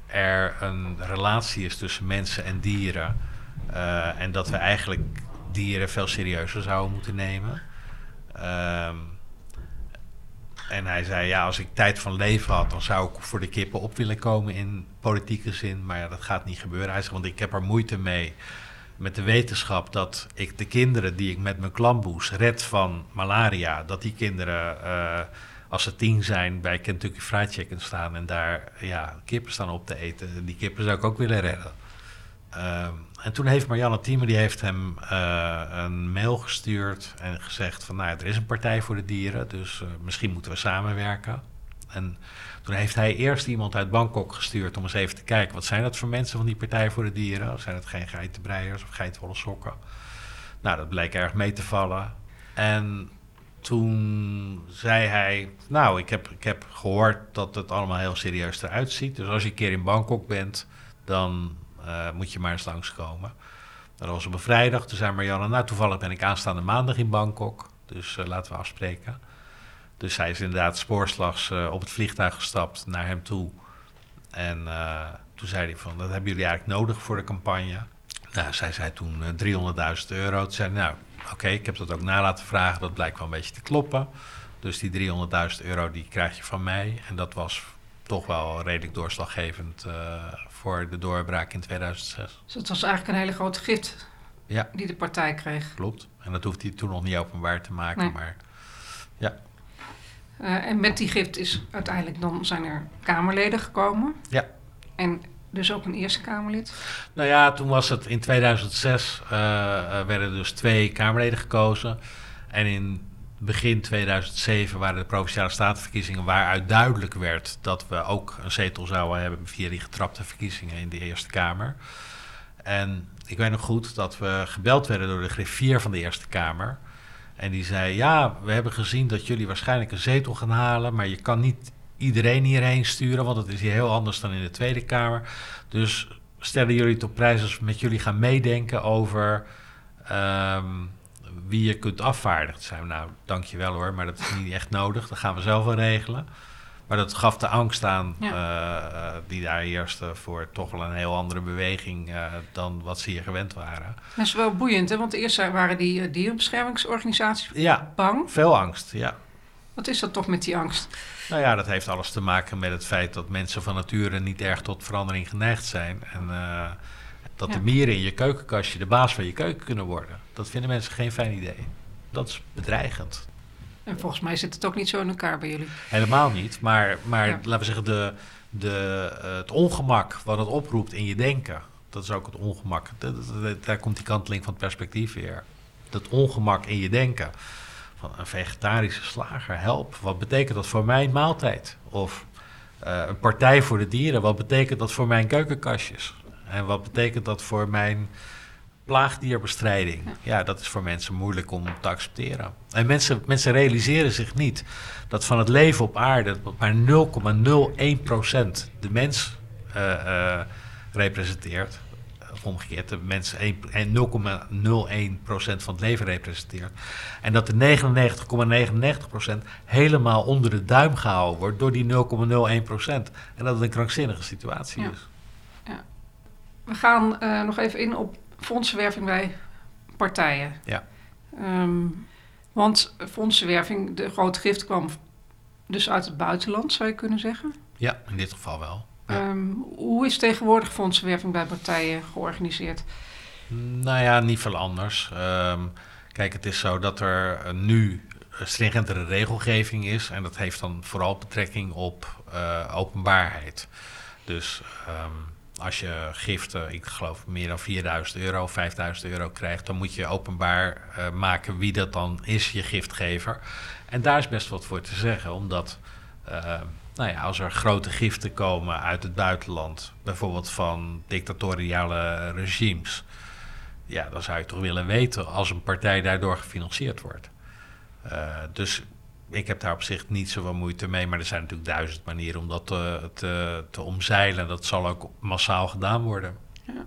er een relatie is tussen mensen en dieren. en dat we eigenlijk dieren veel serieuzer zouden moeten nemen. Ehm, en hij zei, ja, als ik tijd van leven had, dan zou ik voor de kippen op willen komen in politieke zin. Maar ja, dat gaat niet gebeuren. Hij zei, want ik heb er moeite mee met de wetenschap dat ik de kinderen die ik met mijn klamboes red van malaria, dat die kinderen, uh, als ze tien zijn, bij Kentucky Fried Chicken staan en daar ja, kippen staan op te eten. Die kippen zou ik ook willen redden. Uh, en toen heeft Marianne Thieme die heeft hem uh, een mail gestuurd en gezegd van nou, er is een partij voor de dieren, dus uh, misschien moeten we samenwerken. En toen heeft hij eerst iemand uit Bangkok gestuurd om eens even te kijken wat zijn dat voor mensen van die partij voor de dieren? Zijn het geen geitenbreiers of geitenwolle sokken? Nou, dat bleek erg mee te vallen. En toen zei hij, nou, ik heb, ik heb gehoord dat het allemaal heel serieus eruit ziet. Dus als je een keer in Bangkok bent, dan uh, moet je maar eens langskomen. Dat was op een vrijdag. Toen zei Marianne, nou toevallig ben ik aanstaande maandag in Bangkok. Dus uh, laten we afspreken. Dus hij is inderdaad spoorslags uh, op het vliegtuig gestapt naar hem toe. En toen zei hij van, dat hebben jullie eigenlijk nodig voor de campagne. Nou, zij zei toen 300.000 euro. Toen zei hij, nou oké, okay, ik heb dat ook na laten vragen. Dat blijkt wel een beetje te kloppen. Dus die 300.000 euro die krijg je van mij. En dat was toch wel redelijk doorslaggevend uh, voor de doorbraak in 2006. Dus het was eigenlijk een hele grote gift ja. die de partij kreeg. Klopt. En dat hoeft hij toen nog niet openbaar te maken, nee. maar. Uh, en met die gift is uiteindelijk dan zijn er Kamerleden gekomen. Ja. En dus ook een Eerste Kamerlid? Nou ja, toen was het in 2006 uh, werden dus twee Kamerleden gekozen. En in begin 2007 waren de provinciale statenverkiezingen waaruit duidelijk werd dat we ook een zetel zouden hebben via die getrapte verkiezingen in de Eerste Kamer. En ik weet nog goed dat we gebeld werden door de griffier van de Eerste Kamer. En die zei: Ja, we hebben gezien dat jullie waarschijnlijk een zetel gaan halen, maar je kan niet iedereen hierheen sturen, want het is hier heel anders dan in de Tweede Kamer. Dus stellen jullie op prijs als we met jullie gaan meedenken over. Um, wie je kunt afvaardigen. Toen we, nou, dankjewel hoor, maar dat is niet echt nodig. Dat gaan we zelf wel regelen. Maar dat gaf de angst aan ja. uh, die daar heerste voor toch wel een heel andere beweging uh, dan wat ze hier gewend waren. Dat is wel boeiend, hè? want eerst waren die uh, dierenbeschermingsorganisaties ja, bang. veel angst, ja. Wat is dat toch met die angst? Nou ja, dat heeft alles te maken met het feit dat mensen van nature niet erg tot verandering geneigd zijn. En dat ja. de mieren in je keukenkastje de baas van je keuken kunnen worden. Dat vinden mensen geen fijn idee. Dat is bedreigend. En volgens mij zit het ook niet zo in elkaar bij jullie. Helemaal niet. Maar, maar ja. laten we zeggen, de, de, uh, het ongemak wat het oproept in je denken. Dat is ook het ongemak. Daar komt die kanteling van het perspectief weer. Dat ongemak in je denken. Van een vegetarische slager, help. Wat betekent dat voor mijn maaltijd? Of uh, een partij voor de dieren. Wat betekent dat voor mijn keukenkastjes? En wat betekent dat voor mijn plaagdierbestrijding. Ja. dat is voor mensen moeilijk om te accepteren. En mensen, mensen realiseren zich niet dat van het leven op aarde maar 0,01% de mens uh, representeert. Of omgekeerd, de mens 0,01% van het leven representeert. En dat de 99,99% helemaal onder de duim gehouden wordt door die 0,01%. En dat het een krankzinnige situatie is. Ja. We gaan uh, nog even in op fondsenwerving bij partijen. Ja. Um, want fondsenwerving, de grote gift kwam dus uit het buitenland, zou je kunnen zeggen? Ja, in dit geval wel. Um, hoe is tegenwoordig fondsenwerving bij partijen georganiseerd? Nou ja, niet veel anders. Um, kijk, het is zo dat er nu stringentere regelgeving is. En dat heeft dan vooral betrekking op uh, openbaarheid. Dus um, als je giften, ik geloof meer dan 4000 euro, 5000 euro krijgt, dan moet je openbaar uh, maken wie dat dan is, je giftgever. En daar is best wat voor te zeggen, omdat uh, nou ja, als er grote giften komen uit het buitenland, bijvoorbeeld van dictatoriale regimes, ja, dan zou je toch willen weten als een partij daardoor gefinancierd wordt. Dus ik heb daar op zich niet zoveel moeite mee, maar er zijn natuurlijk duizend manieren om dat te, te, te omzeilen. Dat zal ook massaal gedaan worden. Ja.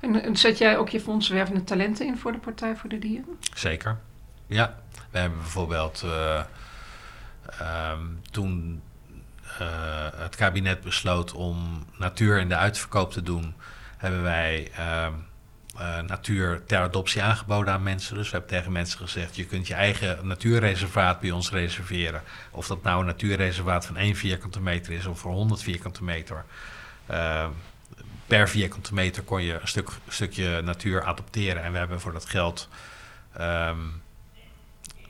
En, en, zet jij ook je fondswervende talenten in voor de Partij voor de Dieren? Zeker, ja. We hebben bijvoorbeeld uh, um, toen uh, het kabinet besloot om natuur in de uitverkoop te doen, hebben wij... Um, uh, natuur ter adoptie aangeboden aan mensen. Dus we hebben tegen mensen gezegd: je kunt je eigen natuurreservaat bij ons reserveren. Of dat nou een natuurreservaat van 1 vierkante meter is of voor 100 vierkante meter. Uh, per vierkante meter kon je een stuk, stukje natuur adopteren. En we hebben voor dat geld um,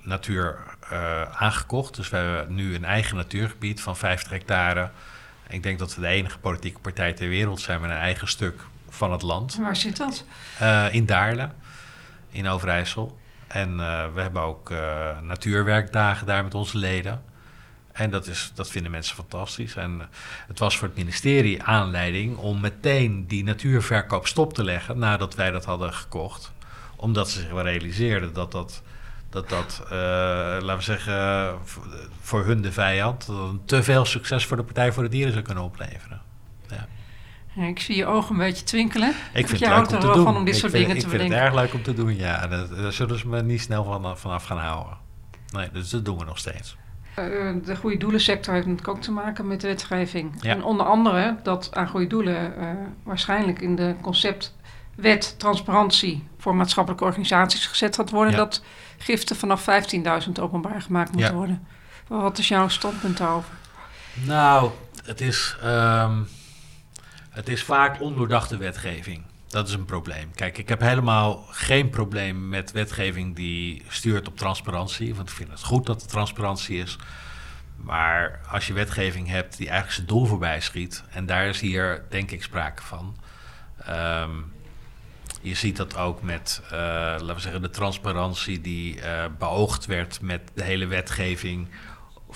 natuur uh, aangekocht. Dus we hebben nu een eigen natuurgebied van 50 hectare. Ik denk dat we de enige politieke partij ter wereld zijn met een eigen stuk van het land. Waar zit dat? Uh, in Daarle, in Overijssel. En uh, we hebben ook uh, natuurwerkdagen daar met onze leden. En dat, is, dat vinden mensen fantastisch. En het was voor het ministerie aanleiding om meteen die natuurverkoop stop te leggen nadat wij dat hadden gekocht. Omdat ze zich wel realiseerden dat dat, dat, dat laten we zeggen, voor hun de vijand, dat een te veel succes voor de Partij voor de Dieren zou kunnen opleveren. Ik zie je ogen een beetje twinkelen. Ik vind je het houdt leuk er om te wel doen. van om dit ik soort vind, dingen ik te vind bedenken. het erg leuk om te doen, ja. Daar, zullen ze me niet snel van, vanaf gaan houden. Nee, dus dat doen we nog steeds. Uh, de goede doelensector heeft natuurlijk ook te maken met de wetgeving. Ja. En onder andere dat aan goede doelen uh, waarschijnlijk in de conceptwet transparantie voor maatschappelijke organisaties gezet gaat worden. Ja. Dat giften vanaf 15.000 openbaar gemaakt moeten ja. worden. Wat is jouw standpunt daarover? Nou, het is... Um, het is vaak ondoordachte wetgeving. Dat is een probleem. Kijk, ik heb helemaal geen probleem met wetgeving die stuurt op transparantie. Want ik vind het goed dat er transparantie is. Maar als je wetgeving hebt die eigenlijk zijn doel voorbij schiet. En daar is hier denk ik sprake van. Um, je ziet dat ook met, uh, laten we zeggen, de transparantie die uh, beoogd werd met de hele wetgeving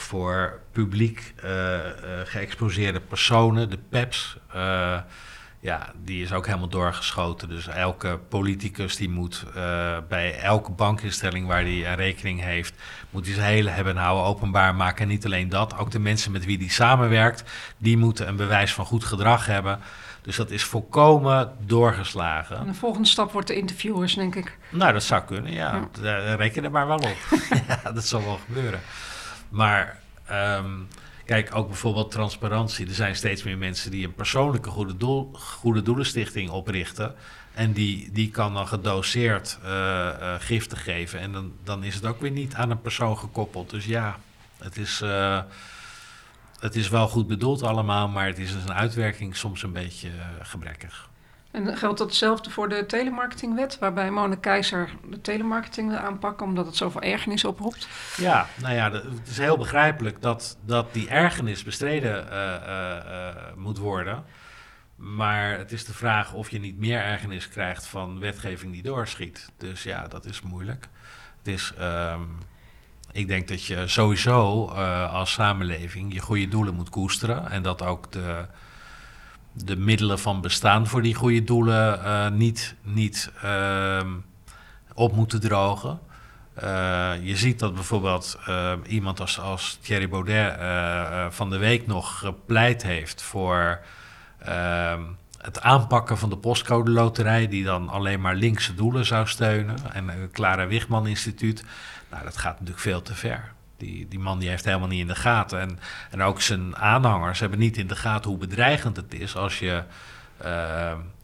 voor publiek uh, uh, geëxposeerde personen, de PEPs. Uh, ja, die is ook helemaal doorgeschoten. Dus elke politicus die moet bij elke bankinstelling waar hij een rekening heeft, moet hij zijn hele hebben en houden openbaar maken. En niet alleen dat, ook de mensen met wie hij samenwerkt, die moeten een bewijs van goed gedrag hebben. Dus dat is volkomen doorgeslagen. En de volgende stap wordt de interviewers, denk ik. Nou, dat zou kunnen, ja. ja. Reken er maar wel op. ja, dat zal wel gebeuren. Maar um, kijk, ook bijvoorbeeld transparantie. Er zijn steeds meer mensen die een persoonlijke goede, doel, goede doelenstichting oprichten. En die, die kan dan gedoseerd uh, giften geven. En dan, dan is het ook weer niet aan een persoon gekoppeld. Dus ja, het is, uh, het is wel goed bedoeld allemaal, maar het is een uitwerking soms een beetje gebrekkig. En geldt datzelfde voor de telemarketingwet, waarbij Mona Keizer de telemarketing wil aanpakken omdat het zoveel ergernis oproept? Ja, nou ja, het is heel begrijpelijk dat, dat die ergernis bestreden uh, uh, uh, moet worden. Maar het is de vraag of je niet meer ergernis krijgt van wetgeving die doorschiet. Dus ja, dat is moeilijk. Het um, ik denk dat je sowieso als samenleving je goede doelen moet koesteren en dat ook de de middelen van bestaan voor die goede doelen uh, niet, niet uh, op moeten drogen. Uh, je ziet dat bijvoorbeeld iemand als, als Thierry Baudet van de week nog gepleit heeft voor ehm, het aanpakken van de postcode loterij, die dan alleen maar linkse doelen zou steunen. En het Clara Wichman Instituut, nou dat gaat natuurlijk veel te ver. Die, die man die heeft helemaal niet in de gaten. En, en ook zijn aanhangers hebben niet in de gaten hoe bedreigend het is als je, uh,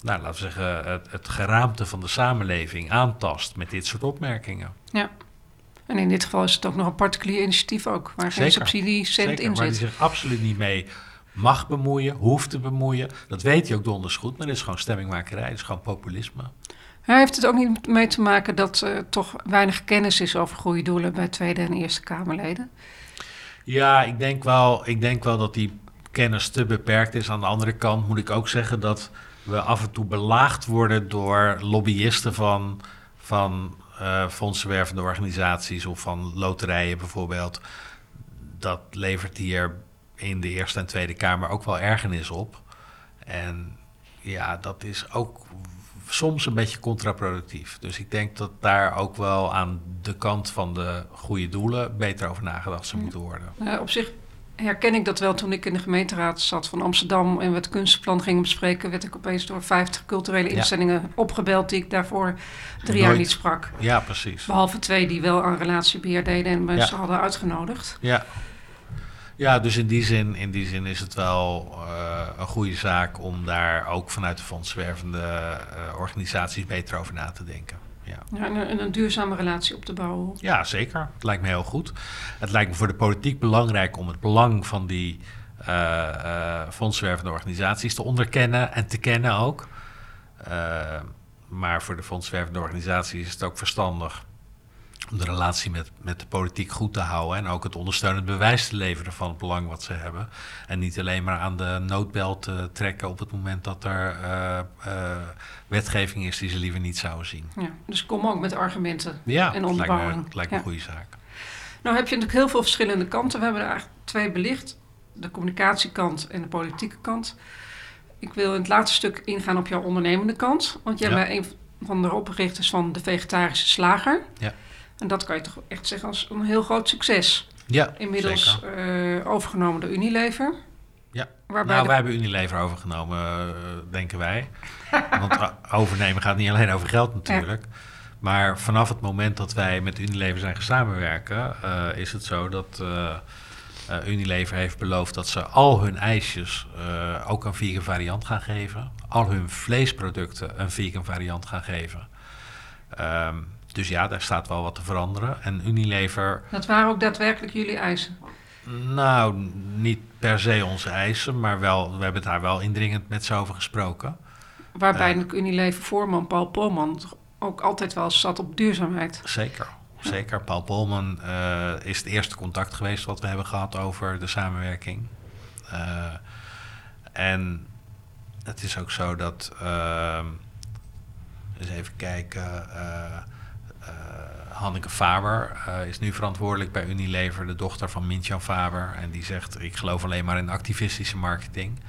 nou, laten we zeggen, het, het geraamte van de samenleving aantast met dit soort opmerkingen. Ja. En in dit geval is het ook nog een particulier initiatief ook, waar geen subsidie cent in zit. Waar die zich absoluut niet mee mag bemoeien, hoeft te bemoeien. Dat weet hij ook donders goed, maar dat is gewoon stemmingmakerij, dat is gewoon populisme. Hij heeft het ook niet mee te maken dat er toch weinig kennis is over goede doelen bij Tweede en Eerste Kamerleden? Ja, ik denk wel, ik denk wel dat die kennis te beperkt is. Aan de andere kant moet ik ook zeggen dat we af en toe belaagd worden door lobbyisten van, van uh, fondsenwervende organisaties of van loterijen bijvoorbeeld. Dat levert hier in de Eerste en Tweede Kamer ook wel ergernis op. En ja, dat is ook soms een beetje contraproductief. Dus ik denk dat daar ook wel aan de kant van de goede doelen beter over nagedacht zou moeten worden. Ja, op zich herken ik dat wel. Toen ik in de gemeenteraad zat van Amsterdam en we het kunstenplan gingen bespreken, werd ik opeens door 50 culturele instellingen opgebeld die ik daarvoor drie jaar niet sprak. Ja, precies. Behalve twee die wel aan relatiebeheer deden en mensen hadden uitgenodigd. Ja. Ja, dus in die zin, in die zin is het wel uh, een goede zaak om daar ook vanuit de fondswervende uh, organisaties beter over na te denken. Ja. ja en, een, een, duurzame relatie op te bouwen. Ja, zeker. Het lijkt me heel goed. Het lijkt me voor de politiek belangrijk om het belang van die uh, fondswervende organisaties te onderkennen en te kennen ook. maar voor de fondswervende organisaties is het ook verstandig om de relatie met, met de politiek goed te houden en ook het ondersteunend bewijs te leveren van het belang wat ze hebben. En niet alleen maar aan de noodbel te trekken op het moment dat er uh, uh, wetgeving is die ze liever niet zouden zien. Ja, dus kom ook met argumenten ja, en onderbouwing. Ja, lijkt me, lijkt me een goede zaak. Nou heb je natuurlijk heel veel verschillende kanten. We hebben er eigenlijk twee belicht. De communicatiekant en de politieke kant. Ik wil in het laatste stuk ingaan op jouw ondernemende kant. Want jij bent een van de oprichters van de Vegetarische Slager. Ja. En dat kan je toch echt zeggen als een heel groot succes. Ja, Inmiddels uh, overgenomen door Unilever. Ja, waarbij nou, wij hebben Unilever overgenomen, uh, denken wij. Want eh, overnemen gaat niet alleen over geld natuurlijk. Maar vanaf het moment dat wij met Unilever zijn gaan samenwerken... Uh, is het zo dat Unilever heeft beloofd dat ze al hun ijsjes ook een vegan variant gaan geven. Al hun vleesproducten een vegan variant gaan geven. Um, dus ja, daar staat wel wat te veranderen. En Unilever. Dat waren ook daadwerkelijk jullie eisen? Nou, niet per se onze eisen, maar wel, we hebben daar wel indringend met ze over gesproken. Waarbij uh, Unilever voorman Paul Polman ook altijd wel zat op duurzaamheid. Zeker, zeker. Paul Polman uh, is het eerste contact geweest wat we hebben gehad over de samenwerking. Uh, en het is ook zo dat. Ehm, eens even kijken. Hanneke Faber uh, is nu verantwoordelijk bij Unilever, de dochter van Mintjan Faber. En die zegt, ik geloof alleen maar in activistische marketing.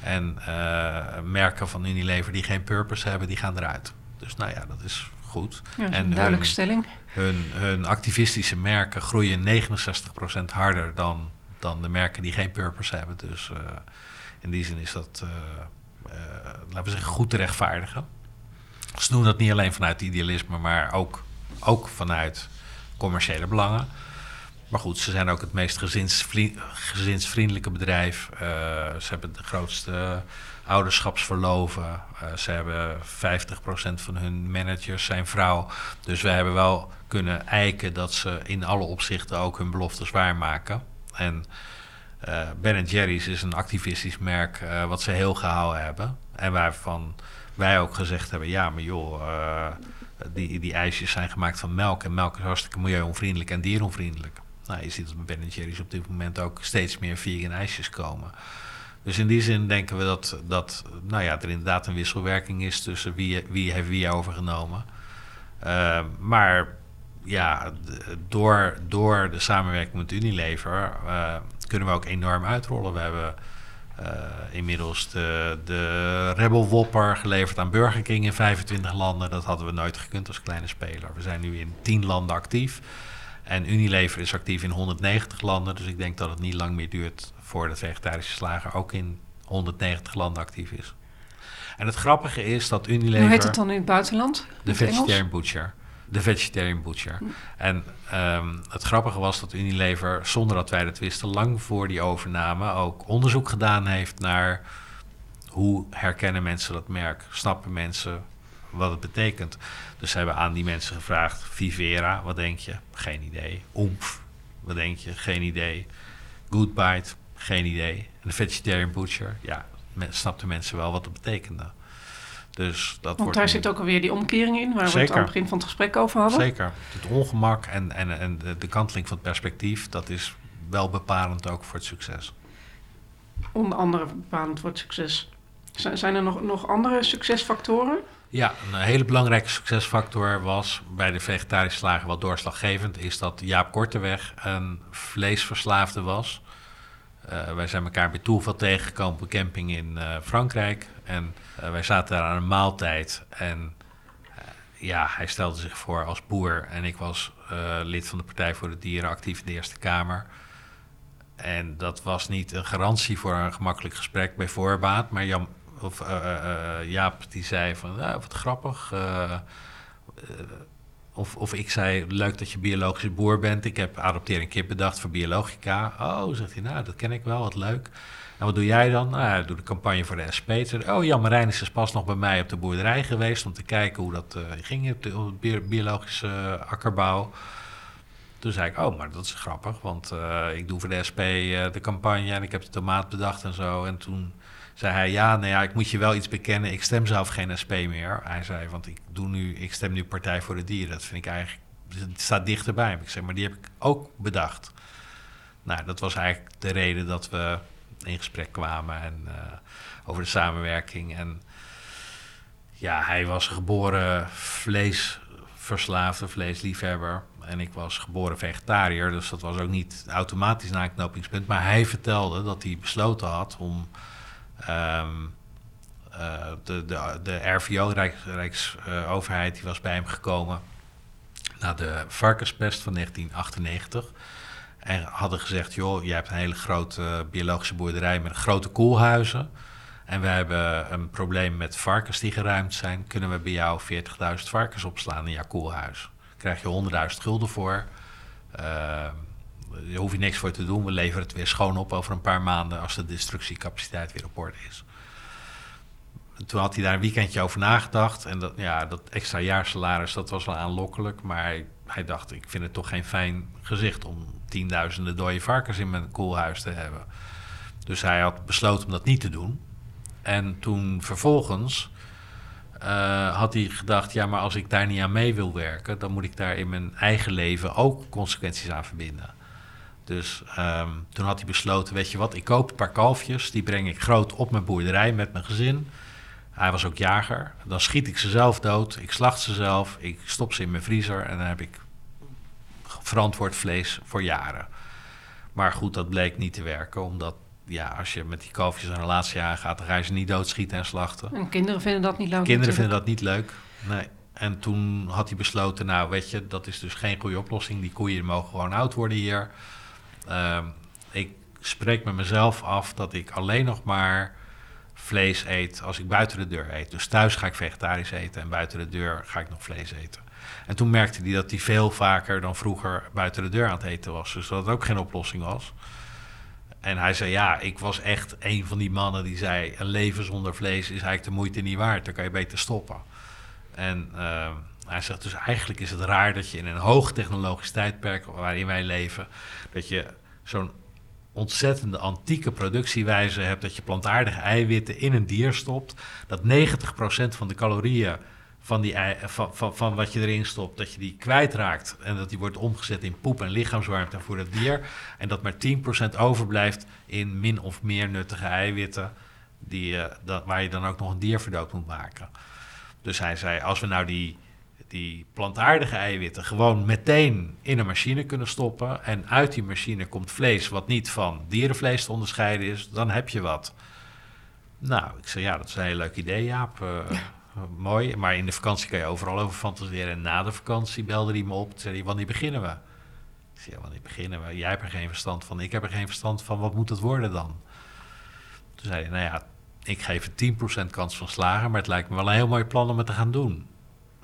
En uh, merken van Unilever die geen purpose hebben, die gaan eruit. Dus nou ja, dat is goed. Ja, dat is en een duidelijke hun, stelling. Hun, hun activistische merken groeien 69% harder dan, dan de merken die geen purpose hebben. Dus in die zin is dat, laten we zeggen, goed te rechtvaardigen. Ze doen dat niet alleen vanuit idealisme, maar ook ook vanuit commerciële belangen. Maar goed, ze zijn ook het meest gezinsvriendelijke bedrijf. Uh, ze hebben de grootste ouderschapsverloven. Uh, ze hebben 50% van hun managers zijn vrouw. Dus we hebben wel kunnen eiken dat ze in alle opzichten ook hun beloftes waarmaken. En uh, Ben Jerry's is een activistisch merk wat ze heel gehouden hebben. En waarvan wij ook gezegd hebben, ja, maar joh die, die ijsjes zijn gemaakt van melk. En melk is hartstikke milieuonvriendelijk en dieronvriendelijk. Nou, je ziet dat bij Ben Jerry's op dit moment ook steeds meer vegan ijsjes komen. Dus in die zin denken we dat, dat nou ja, er inderdaad een wisselwerking is tussen wie, wie heeft wie overgenomen. Uh, maar ja, door, door de samenwerking met Unilever uh, kunnen we ook enorm uitrollen. We hebben inmiddels de, de Rebel Whopper geleverd aan Burger King in 25 landen. Dat hadden we nooit gekund als kleine speler. We zijn nu in 10 landen actief. En Unilever is actief in 190 landen. Dus ik denk dat het niet lang meer duurt voordat vegetarische slager ook in 190 landen actief is. En het grappige is dat Unilever... Hoe heet het dan in het buitenland? De Vegetarian Butcher. De Vegetarian Butcher. Hm. En um, het grappige was dat Unilever, zonder dat wij dat wisten, lang voor die overname ook onderzoek gedaan heeft naar hoe herkennen mensen dat merk? Snappen mensen wat het betekent? Dus ze hebben aan die mensen gevraagd: Vivera, wat denk je? Geen idee. Oemf, wat denk je? Geen idee. Goodbite, geen idee. En de Vegetarian Butcher, ja, snapten mensen wel wat het betekende. Dus dat Want daar zit ook alweer die omkering in, waar we het aan het begin van het gesprek over hadden. Zeker. Het ongemak en, en, en de, kanteling van het perspectief, dat is wel bepalend ook voor het succes. Onder andere bepalend voor het succes. Zijn er nog, nog andere succesfactoren? Ja, een hele belangrijke succesfactor was bij de vegetarische slager wat doorslaggevend, is dat Jaap Korteweg een vleesverslaafde was. Uh, wij zijn elkaar bij toeval tegengekomen op een camping in uh, Frankrijk. En uh, wij zaten daar aan een maaltijd. En ja, hij stelde zich voor als boer. En ik was lid van de Partij voor de Dieren, actief in de Eerste Kamer. En dat was niet een garantie voor een gemakkelijk gesprek bij voorbaat. Maar Jan, of, Jaap die zei van, ja, wat grappig of, of ik zei, leuk dat je biologische boer bent. Ik heb adopteer een kip bedacht voor biologica. Oh, zegt hij, nou, dat ken ik wel, wat leuk. En wat doe jij dan? Nou, ik doe de campagne voor de SP. Oh, Jan Marijn is pas nog bij mij op de boerderij geweest... om te kijken hoe dat uh, ging op de, biologische uh, akkerbouw. Toen zei ik, oh, maar dat is grappig, want uh, ik doe voor de SP de campagne... en ik heb de tomaat bedacht en zo. En toen zei hij, ja, nou ja, ik moet je wel iets bekennen. Ik stem zelf geen SP meer. Hij zei, want ik, doe nu, ik stem nu Partij voor de Dieren. Dat vind ik eigenlijk, het staat dichterbij. Ik zeg, maar die heb ik ook bedacht. Nou, dat was eigenlijk de reden dat we in gesprek kwamen en uh, over de samenwerking. En ja, hij was geboren vleesverslaafde, vleesliefhebber. En ik was geboren vegetariër, dus dat was ook niet automatisch een aanknopingspunt. Maar hij vertelde dat hij besloten had om Um, uh, de, de, de RVO, Rijksoverheid, uh, die was bij hem gekomen na de varkenspest van 1998. En hadden gezegd, joh, jij hebt een hele grote biologische boerderij met grote koelhuizen. En we hebben een probleem met varkens die geruimd zijn. Kunnen we bij jou 40.000 varkens opslaan in jouw koelhuis? Krijg je 100.000 gulden voor. Uh, daar hoef je niks voor te doen. We leveren het weer schoon op over een paar maanden als de destructiecapaciteit weer op orde is. toen had hij daar een weekendje over nagedacht. En dat, ja, dat extra jaarsalaris, dat was wel aanlokkelijk. Maar hij, dacht, ik vind het toch geen fijn gezicht om tienduizenden dode varkens in mijn koelhuis te hebben. Dus hij had besloten om dat niet te doen. En toen vervolgens uh, had hij gedacht: ja, maar als ik daar niet aan mee wil werken, dan moet ik daar in mijn eigen leven ook consequenties aan verbinden. Dus um, toen had hij besloten, weet je wat, ik koop een paar kalfjes, die breng ik groot op mijn boerderij met mijn gezin. Hij was ook jager. Dan schiet ik ze zelf dood, ik slacht ze zelf, ik stop ze in mijn vriezer en dan heb ik verantwoord vlees voor jaren. Maar goed, dat bleek niet te werken, omdat ja, als je met die kalfjes een relatie aangaat, dan ga je ze niet doodschieten en slachten. En kinderen vinden dat niet leuk. Kinderen vinden dat niet leuk, nee. En toen had hij besloten, nou weet je, dat is dus geen goede oplossing. Die koeien mogen gewoon oud worden hier. Ehm, ik spreek met mezelf af dat ik alleen nog maar vlees eet als ik buiten de deur eet. Dus thuis ga ik vegetarisch eten en buiten de deur ga ik nog vlees eten. En toen merkte hij dat hij veel vaker dan vroeger buiten de deur aan het eten was. Dus dat het ook geen oplossing was. En hij zei, ja, ik was echt een van die mannen die zei... een leven zonder vlees is eigenlijk de moeite niet waard. Dan kan je beter stoppen. En ehm, hij zegt dus eigenlijk is het raar dat je in een hoogtechnologisch tijdperk waarin wij leven, dat je zo'n ontzettende antieke productiewijze hebt, dat je plantaardige eiwitten in een dier stopt, dat 90% van de calorieën van, die, van, van, van, wat je erin stopt, dat je die kwijtraakt en dat die wordt omgezet in poep en lichaamswarmte voor het dier en dat maar 10% overblijft in min of meer nuttige eiwitten die, uh, dat, waar je dan ook nog een dier voor dood moet maken. Dus hij zei, als we nou die die plantaardige eiwitten gewoon meteen in een machine kunnen stoppen. En uit die machine komt vlees wat niet van dierenvlees te onderscheiden is. Dan heb je wat. Nou, ik zei ja, dat is een heel leuk idee, Jaap. Uh, Mooi, maar in de vakantie kan je overal over fantaseren. En na de vakantie belde hij me op. Zei hij, wanneer beginnen we? Ik zei, wanneer beginnen we? Jij hebt er geen verstand van. Ik heb er geen verstand van. Wat moet het worden dan? Toen zei hij, nou ja, ik geef een 10% kans van slagen, maar het lijkt me wel een heel mooi plan om het te gaan doen.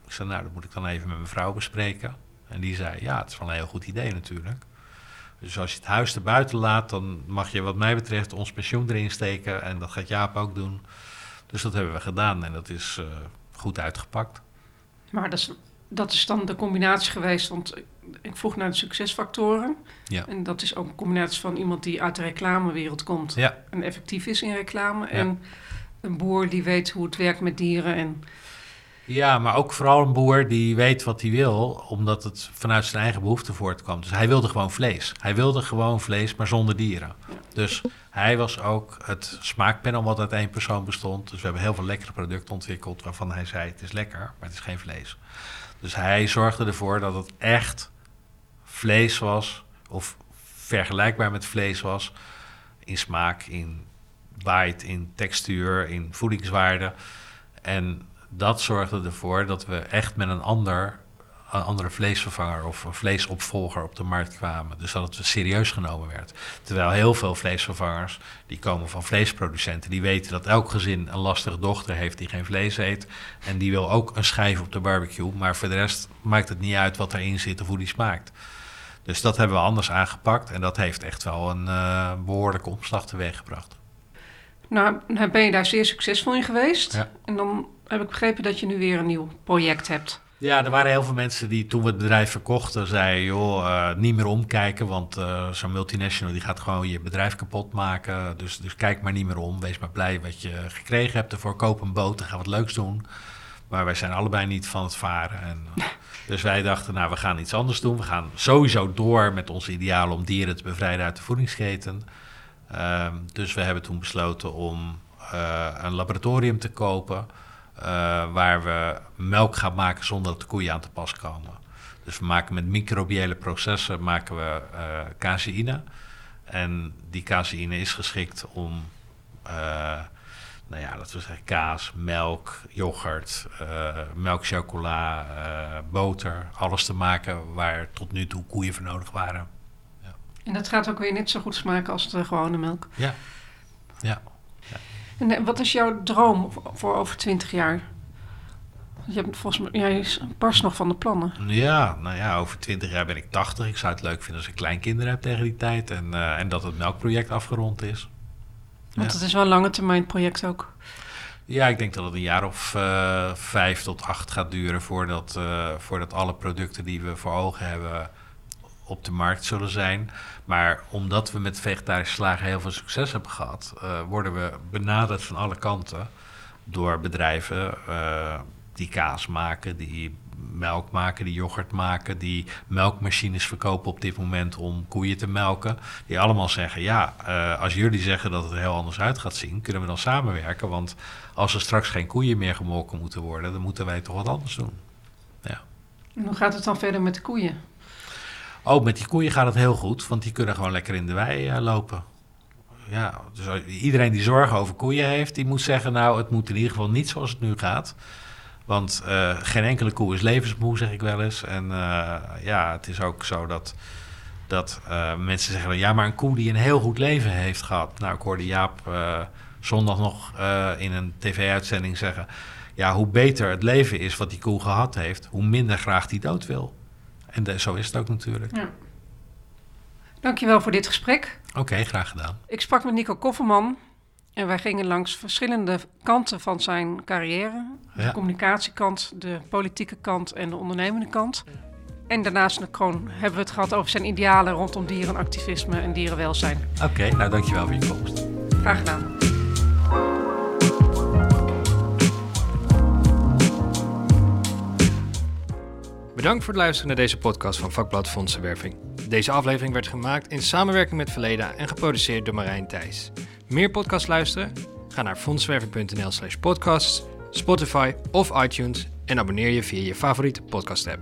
Ik zei, nou, dat moet ik dan even met mijn vrouw bespreken. En die zei, ja, het is wel een heel goed idee natuurlijk. Dus als je het huis erbuiten laat, dan mag je wat mij betreft ons pensioen erin steken. En dat gaat Jaap ook doen. Dus dat hebben we gedaan en dat is uh, goed uitgepakt. Maar dat is, dat is dan de combinatie geweest, want ik vroeg naar de succesfactoren. Ja. En dat is ook een combinatie van iemand die uit de reclamewereld komt ja. en effectief is in reclame. En een boer die weet hoe het werkt met dieren en ja, maar ook vooral een boer die weet wat hij wil, omdat het vanuit zijn eigen behoefte voortkwam. Dus hij wilde gewoon vlees. Hij wilde gewoon vlees, maar zonder dieren. Dus hij was ook het smaakpanel wat uit één persoon bestond. Dus we hebben heel veel lekkere producten ontwikkeld waarvan hij zei: het is lekker, maar het is geen vlees. Dus hij zorgde ervoor dat het echt vlees was, of vergelijkbaar met vlees was, in smaak, in bite, in textuur, in voedingswaarde. En dat zorgde ervoor dat we echt met een ander een andere vleesvervanger of een vleesopvolger op de markt kwamen. Dus dat het serieus genomen werd. Terwijl heel veel vleesvervangers, die komen van vleesproducenten, die weten dat elk gezin een lastige dochter heeft die geen vlees eet. En die wil ook een schijf op de barbecue. Maar voor de rest maakt het niet uit wat erin zit of hoe die smaakt. Dus dat hebben we anders aangepakt. En dat heeft echt wel een uh, behoorlijke omslag teweeggebracht. Nou, ben je daar zeer succesvol in geweest. Ja. En dan heb ik begrepen dat je nu weer een nieuw project hebt. Ja, er waren heel veel mensen die toen we het bedrijf verkochten zeiden... joh, uh, niet meer omkijken, want uh, zo'n multinational die gaat gewoon je bedrijf kapot maken. Dus, dus kijk maar niet meer om, wees maar blij wat je gekregen hebt ervoor. Koop een boot en ga wat leuks doen. Maar wij zijn allebei niet van het varen. En, uh, dus wij dachten, nou, we gaan iets anders doen. We gaan sowieso door met ons ideaal om dieren te bevrijden uit de voedingsketen. Ehm, dus we hebben toen besloten om een laboratorium te kopen... Uh, waar we melk gaan maken zonder dat de koeien aan te pas komen. Dus we maken met microbiële processen maken we uh, caseïne. En die caseïne is geschikt om, uh, nou ja, dat we zeggen, kaas, melk, yoghurt, melkchocola, boter, alles te maken waar tot nu toe koeien voor nodig waren. Ja. En dat gaat ook weer net zo goed smaken als de gewone melk? Ja, ja. En eh, wat is jouw droom voor over 20 jaar? Je hebt volgens mij, jij pas nog van de plannen. Ja, nou ja, over 20 jaar ben ik 80. Ik zou het leuk vinden als ik kleinkinderen heb tegen die tijd. En, uh, en dat het melkproject afgerond is. Want het is wel een lange termijn project ook. Ja, ik denk dat het een jaar of uh, vijf tot acht gaat duren voordat, uh, voordat alle producten die we voor ogen hebben op de markt zullen zijn. Maar omdat we met vegetarische slagen heel veel succes hebben gehad, uh, worden we benaderd van alle kanten door bedrijven uh, die kaas maken, die melk maken, die yoghurt maken, die melkmachines verkopen op dit moment om koeien te melken. Die allemaal zeggen: ja, uh, als jullie zeggen dat het er heel anders uit gaat zien, kunnen we dan samenwerken. Want als er straks geen koeien meer gemolken moeten worden, dan moeten wij toch wat anders doen. Ja. En hoe gaat het dan verder met de koeien? Oh, met die koeien gaat het heel goed, want die kunnen gewoon lekker in de wei uh, lopen. Ja, dus iedereen die zorgen over koeien heeft, die moet zeggen: Nou, het moet in ieder geval niet zoals het nu gaat. Want uh, geen enkele koe is levensmoe, zeg ik wel eens. En ja, het is ook zo dat, dat mensen zeggen: Ja, maar een koe die een heel goed leven heeft gehad. Nou, ik hoorde Jaap zondag nog in een tv-uitzending zeggen: Ja, hoe beter het leven is wat die koe gehad heeft, hoe minder graag die dood wil. En de, zo is het ook natuurlijk. Ja. Dankjewel voor dit gesprek. Oké, graag gedaan. Ik sprak met Nico Kofferman en wij gingen langs verschillende kanten van zijn carrière. De communicatiekant, de politieke kant en de ondernemende kant. En daarnaast gewoon hebben we het gehad over zijn idealen rondom dierenactivisme en dierenwelzijn. Oké, nou dankjewel voor je komst. Graag gedaan. Bedankt voor het luisteren naar deze podcast van Vakblad Fondsenwerving. Deze aflevering werd gemaakt in samenwerking met Verleda en geproduceerd door Marijn Thijs. Meer podcasts luisteren? Ga naar fondswerving.nl slash podcasts, Spotify of iTunes en abonneer je via je favoriete podcast app.